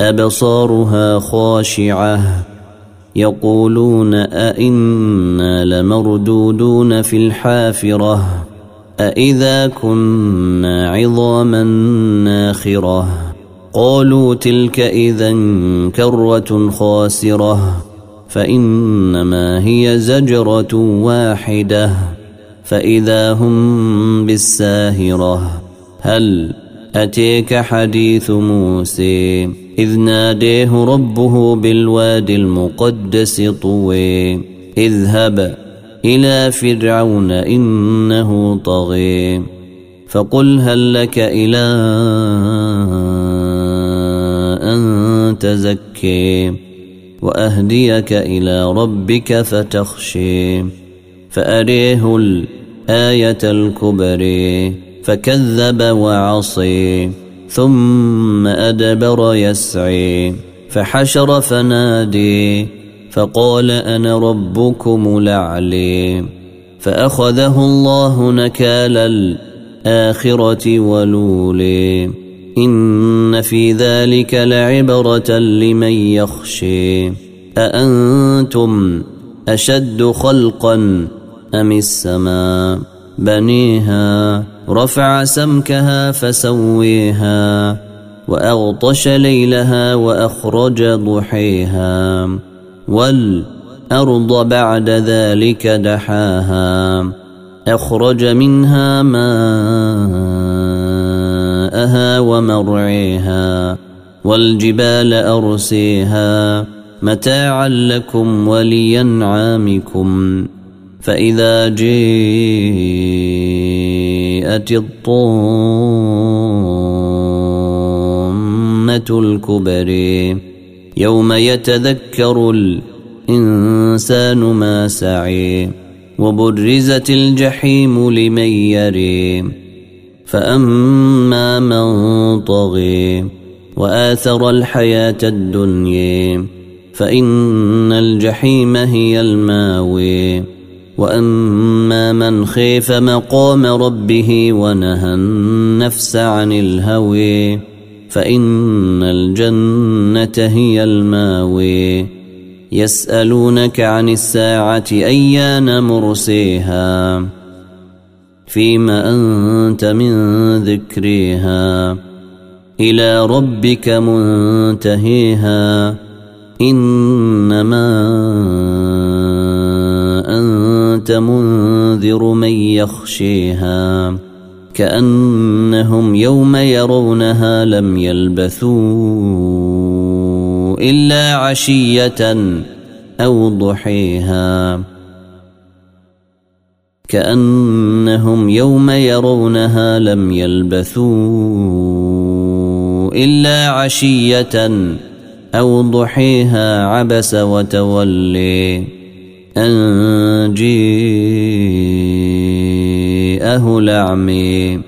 أبصارها خاشعة. يقولون أئنا لمردودون في الحافرة. أإذا كنا عظاما ناخرة. قالوا تلك إذا كرة خاسرة. فإنما هي زجرة واحدة. فإذا هم بالساهرة هل أتيك حديث موسى إذ ناديه ربه بالواد المقدس طوي اذهب إلى فرعون إنه طغي فقل هل لك إلى أن تزكي وأهديك إلى ربك فتخشي فأريه الآية الكبري فكذب وعصي ثم أدبر يسعي فحشر فنادي فقال أنا ربكم لعلي فأخذه الله نكال الآخرة ولولي إن في ذلك لعبرة لمن يخشي. أأنتم أشد خلقا أم السماء؟ بنيها رفع سمكها فسويها وأغطش ليلها وأخرج ضحيها والأرض بعد ذلك دحاها أخرج منها ماءها ومرعيها والجبال أرسيها متاعا لكم ولينعامكم جئت جاءت الطامة الكبر يوم يتذكر الإنسان ما سعي وبرزت الجحيم لمن يري فأما من طغي وآثر الحياة الدنيا فإن الجحيم هي الماوي وأما من خيف مقام ربه ونهى النفس عن الهوي فإن الجنة هي الماوي يسألونك عن الساعة أيان مرسيها؟ فيما أنت من ذكريها؟ إلى ربك منتهيها؟ إنما أنت منذر من يخشيها كأنهم يوم يرونها لم يلبثوا إلا عشية أو ضحيها. كأنهم يوم يرونها لم يلبثوا إلا عشية أو ضحيها عبس وتولي أن جيءه الأعمي